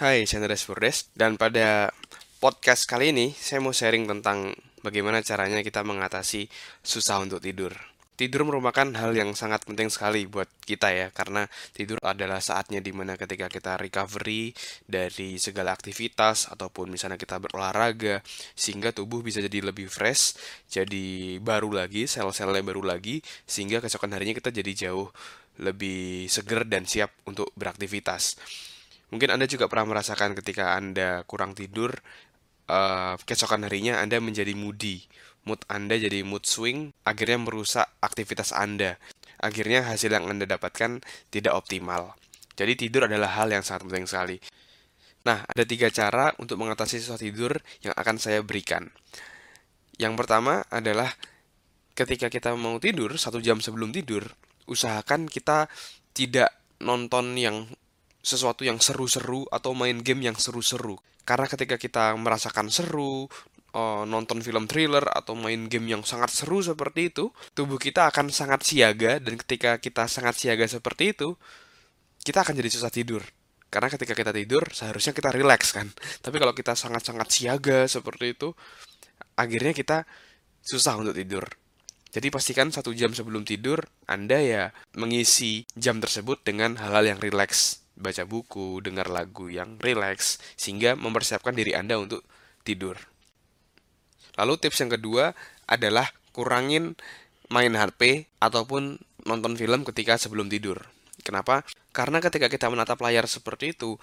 Hai, saya Andres Furdes dan pada podcast kali ini saya mau sharing tentang bagaimana caranya kita mengatasi susah untuk tidur. Tidur merupakan hal yang sangat penting sekali buat kita ya, karena tidur adalah saatnya di mana ketika kita recovery dari segala aktivitas ataupun misalnya kita berolahraga, sehingga tubuh bisa jadi lebih fresh, jadi baru lagi, sel-selnya baru lagi, sehingga keesokan harinya kita jadi jauh lebih seger dan siap untuk beraktivitas. Mungkin Anda juga pernah merasakan ketika Anda kurang tidur, uh, keesokan harinya Anda menjadi moody. Mood Anda jadi mood swing, akhirnya merusak aktivitas Anda. Akhirnya hasil yang Anda dapatkan tidak optimal. Jadi tidur adalah hal yang sangat penting sekali. Nah, ada tiga cara untuk mengatasi susah tidur yang akan saya berikan. Yang pertama adalah ketika kita mau tidur, satu jam sebelum tidur, usahakan kita tidak nonton yang sesuatu yang seru-seru atau main game yang seru-seru. Karena ketika kita merasakan seru, uh, nonton film thriller atau main game yang sangat seru seperti itu, tubuh kita akan sangat siaga dan ketika kita sangat siaga seperti itu, kita akan jadi susah tidur. Karena ketika kita tidur, seharusnya kita rileks kan. Tapi kalau kita sangat-sangat siaga seperti itu, akhirnya kita susah untuk tidur. Jadi pastikan satu jam sebelum tidur, Anda ya mengisi jam tersebut dengan hal-hal yang rileks baca buku, dengar lagu yang rileks, sehingga mempersiapkan diri Anda untuk tidur. Lalu tips yang kedua adalah kurangin main HP ataupun nonton film ketika sebelum tidur. Kenapa? Karena ketika kita menatap layar seperti itu,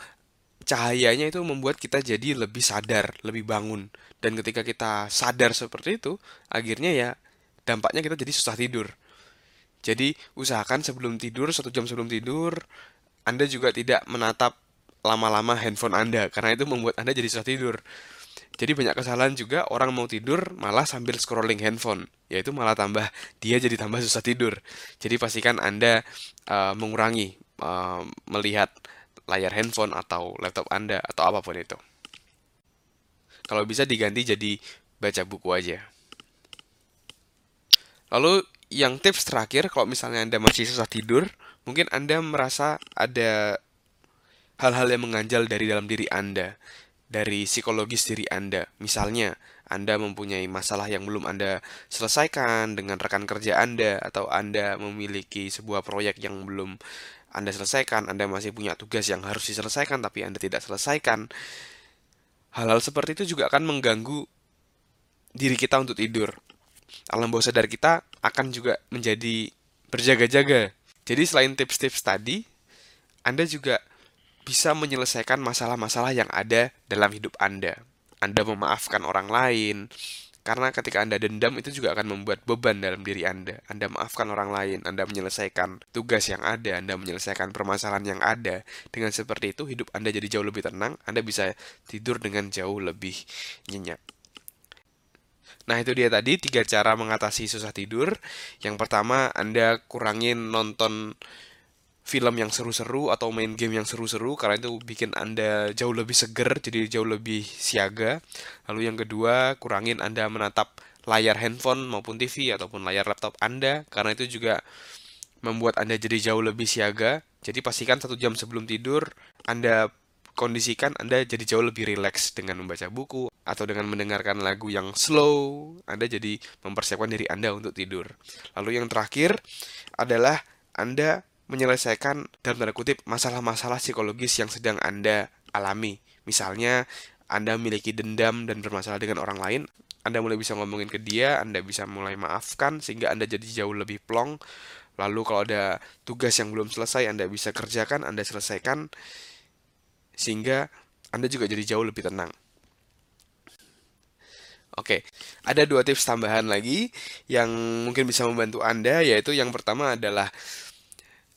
cahayanya itu membuat kita jadi lebih sadar, lebih bangun. Dan ketika kita sadar seperti itu, akhirnya ya dampaknya kita jadi susah tidur. Jadi usahakan sebelum tidur, satu jam sebelum tidur, anda juga tidak menatap lama-lama handphone Anda karena itu membuat Anda jadi susah tidur. Jadi banyak kesalahan juga orang mau tidur malah sambil scrolling handphone, yaitu malah tambah dia jadi tambah susah tidur. Jadi pastikan Anda uh, mengurangi uh, melihat layar handphone atau laptop Anda atau apa pun itu. Kalau bisa diganti jadi baca buku aja. Lalu yang tips terakhir kalau misalnya Anda masih susah tidur, Mungkin Anda merasa ada hal-hal yang mengganjal dari dalam diri Anda, dari psikologis diri Anda. Misalnya, Anda mempunyai masalah yang belum Anda selesaikan dengan rekan kerja Anda, atau Anda memiliki sebuah proyek yang belum Anda selesaikan, Anda masih punya tugas yang harus diselesaikan, tapi Anda tidak selesaikan. Hal-hal seperti itu juga akan mengganggu diri kita untuk tidur. Alam bawah sadar kita akan juga menjadi berjaga-jaga jadi selain tips-tips tadi, Anda juga bisa menyelesaikan masalah-masalah yang ada dalam hidup Anda. Anda memaafkan orang lain, karena ketika Anda dendam itu juga akan membuat beban dalam diri Anda. Anda maafkan orang lain, Anda menyelesaikan tugas yang ada, Anda menyelesaikan permasalahan yang ada. Dengan seperti itu, hidup Anda jadi jauh lebih tenang, Anda bisa tidur dengan jauh lebih nyenyak. Nah itu dia tadi tiga cara mengatasi susah tidur. Yang pertama Anda kurangin nonton film yang seru-seru atau main game yang seru-seru karena itu bikin Anda jauh lebih seger, jadi jauh lebih siaga. Lalu yang kedua, kurangin Anda menatap layar handphone maupun TV ataupun layar laptop Anda karena itu juga membuat Anda jadi jauh lebih siaga. Jadi pastikan satu jam sebelum tidur Anda kondisikan Anda jadi jauh lebih rileks dengan membaca buku atau dengan mendengarkan lagu yang slow. Anda jadi mempersiapkan diri Anda untuk tidur. Lalu yang terakhir adalah Anda menyelesaikan dalam tanda kutip masalah-masalah psikologis yang sedang Anda alami. Misalnya Anda memiliki dendam dan bermasalah dengan orang lain, Anda mulai bisa ngomongin ke dia, Anda bisa mulai maafkan sehingga Anda jadi jauh lebih plong. Lalu kalau ada tugas yang belum selesai Anda bisa kerjakan, Anda selesaikan sehingga Anda juga jadi jauh lebih tenang. Oke, ada dua tips tambahan lagi yang mungkin bisa membantu Anda, yaitu yang pertama adalah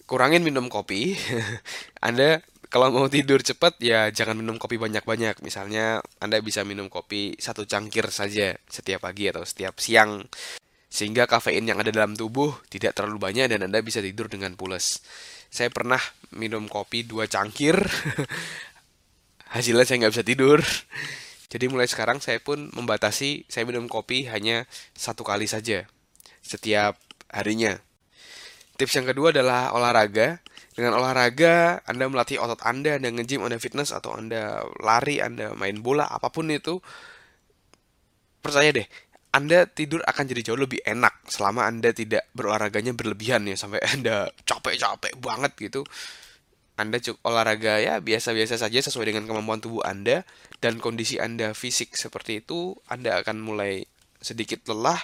kurangin minum kopi. anda kalau mau tidur cepat ya jangan minum kopi banyak-banyak. Misalnya Anda bisa minum kopi satu cangkir saja setiap pagi atau setiap siang. Sehingga kafein yang ada dalam tubuh tidak terlalu banyak dan Anda bisa tidur dengan pulas. Saya pernah minum kopi dua cangkir hasilnya saya nggak bisa tidur. Jadi mulai sekarang saya pun membatasi saya minum kopi hanya satu kali saja setiap harinya. Tips yang kedua adalah olahraga. Dengan olahraga, Anda melatih otot Anda, Anda nge-gym, Anda fitness, atau Anda lari, Anda main bola, apa pun itu, percaya deh, Anda tidur akan jadi jauh lebih enak selama Anda tidak berolahraganya berlebihan ya, sampai Anda capek-capek banget gitu. Anda cukup olahraga ya biasa-biasa saja sesuai dengan kemampuan tubuh Anda dan kondisi Anda fisik seperti itu, Anda akan mulai sedikit lelah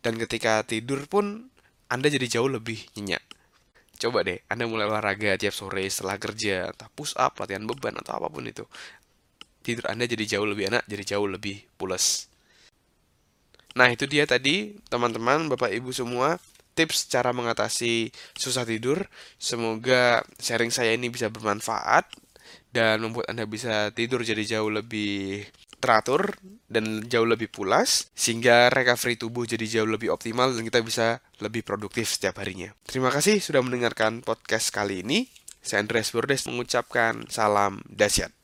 dan ketika tidur pun Anda jadi jauh lebih nyenyak. Coba deh, Anda mulai olahraga tiap sore setelah kerja, entah push up, latihan beban, atau apa pun itu. Tidur Anda jadi jauh lebih enak, jadi jauh lebih pules. Nah, itu dia tadi, teman-teman, Bapak Ibu semua, tips cara mengatasi susah tidur. Semoga sharing saya ini bisa bermanfaat dan membuat Anda bisa tidur jadi jauh lebih teratur dan jauh lebih pulas sehingga recovery tubuh jadi jauh lebih optimal dan kita bisa lebih produktif setiap harinya. Terima kasih sudah mendengarkan podcast kali ini. Saya Andreas Bordes mengucapkan salam dahsyat.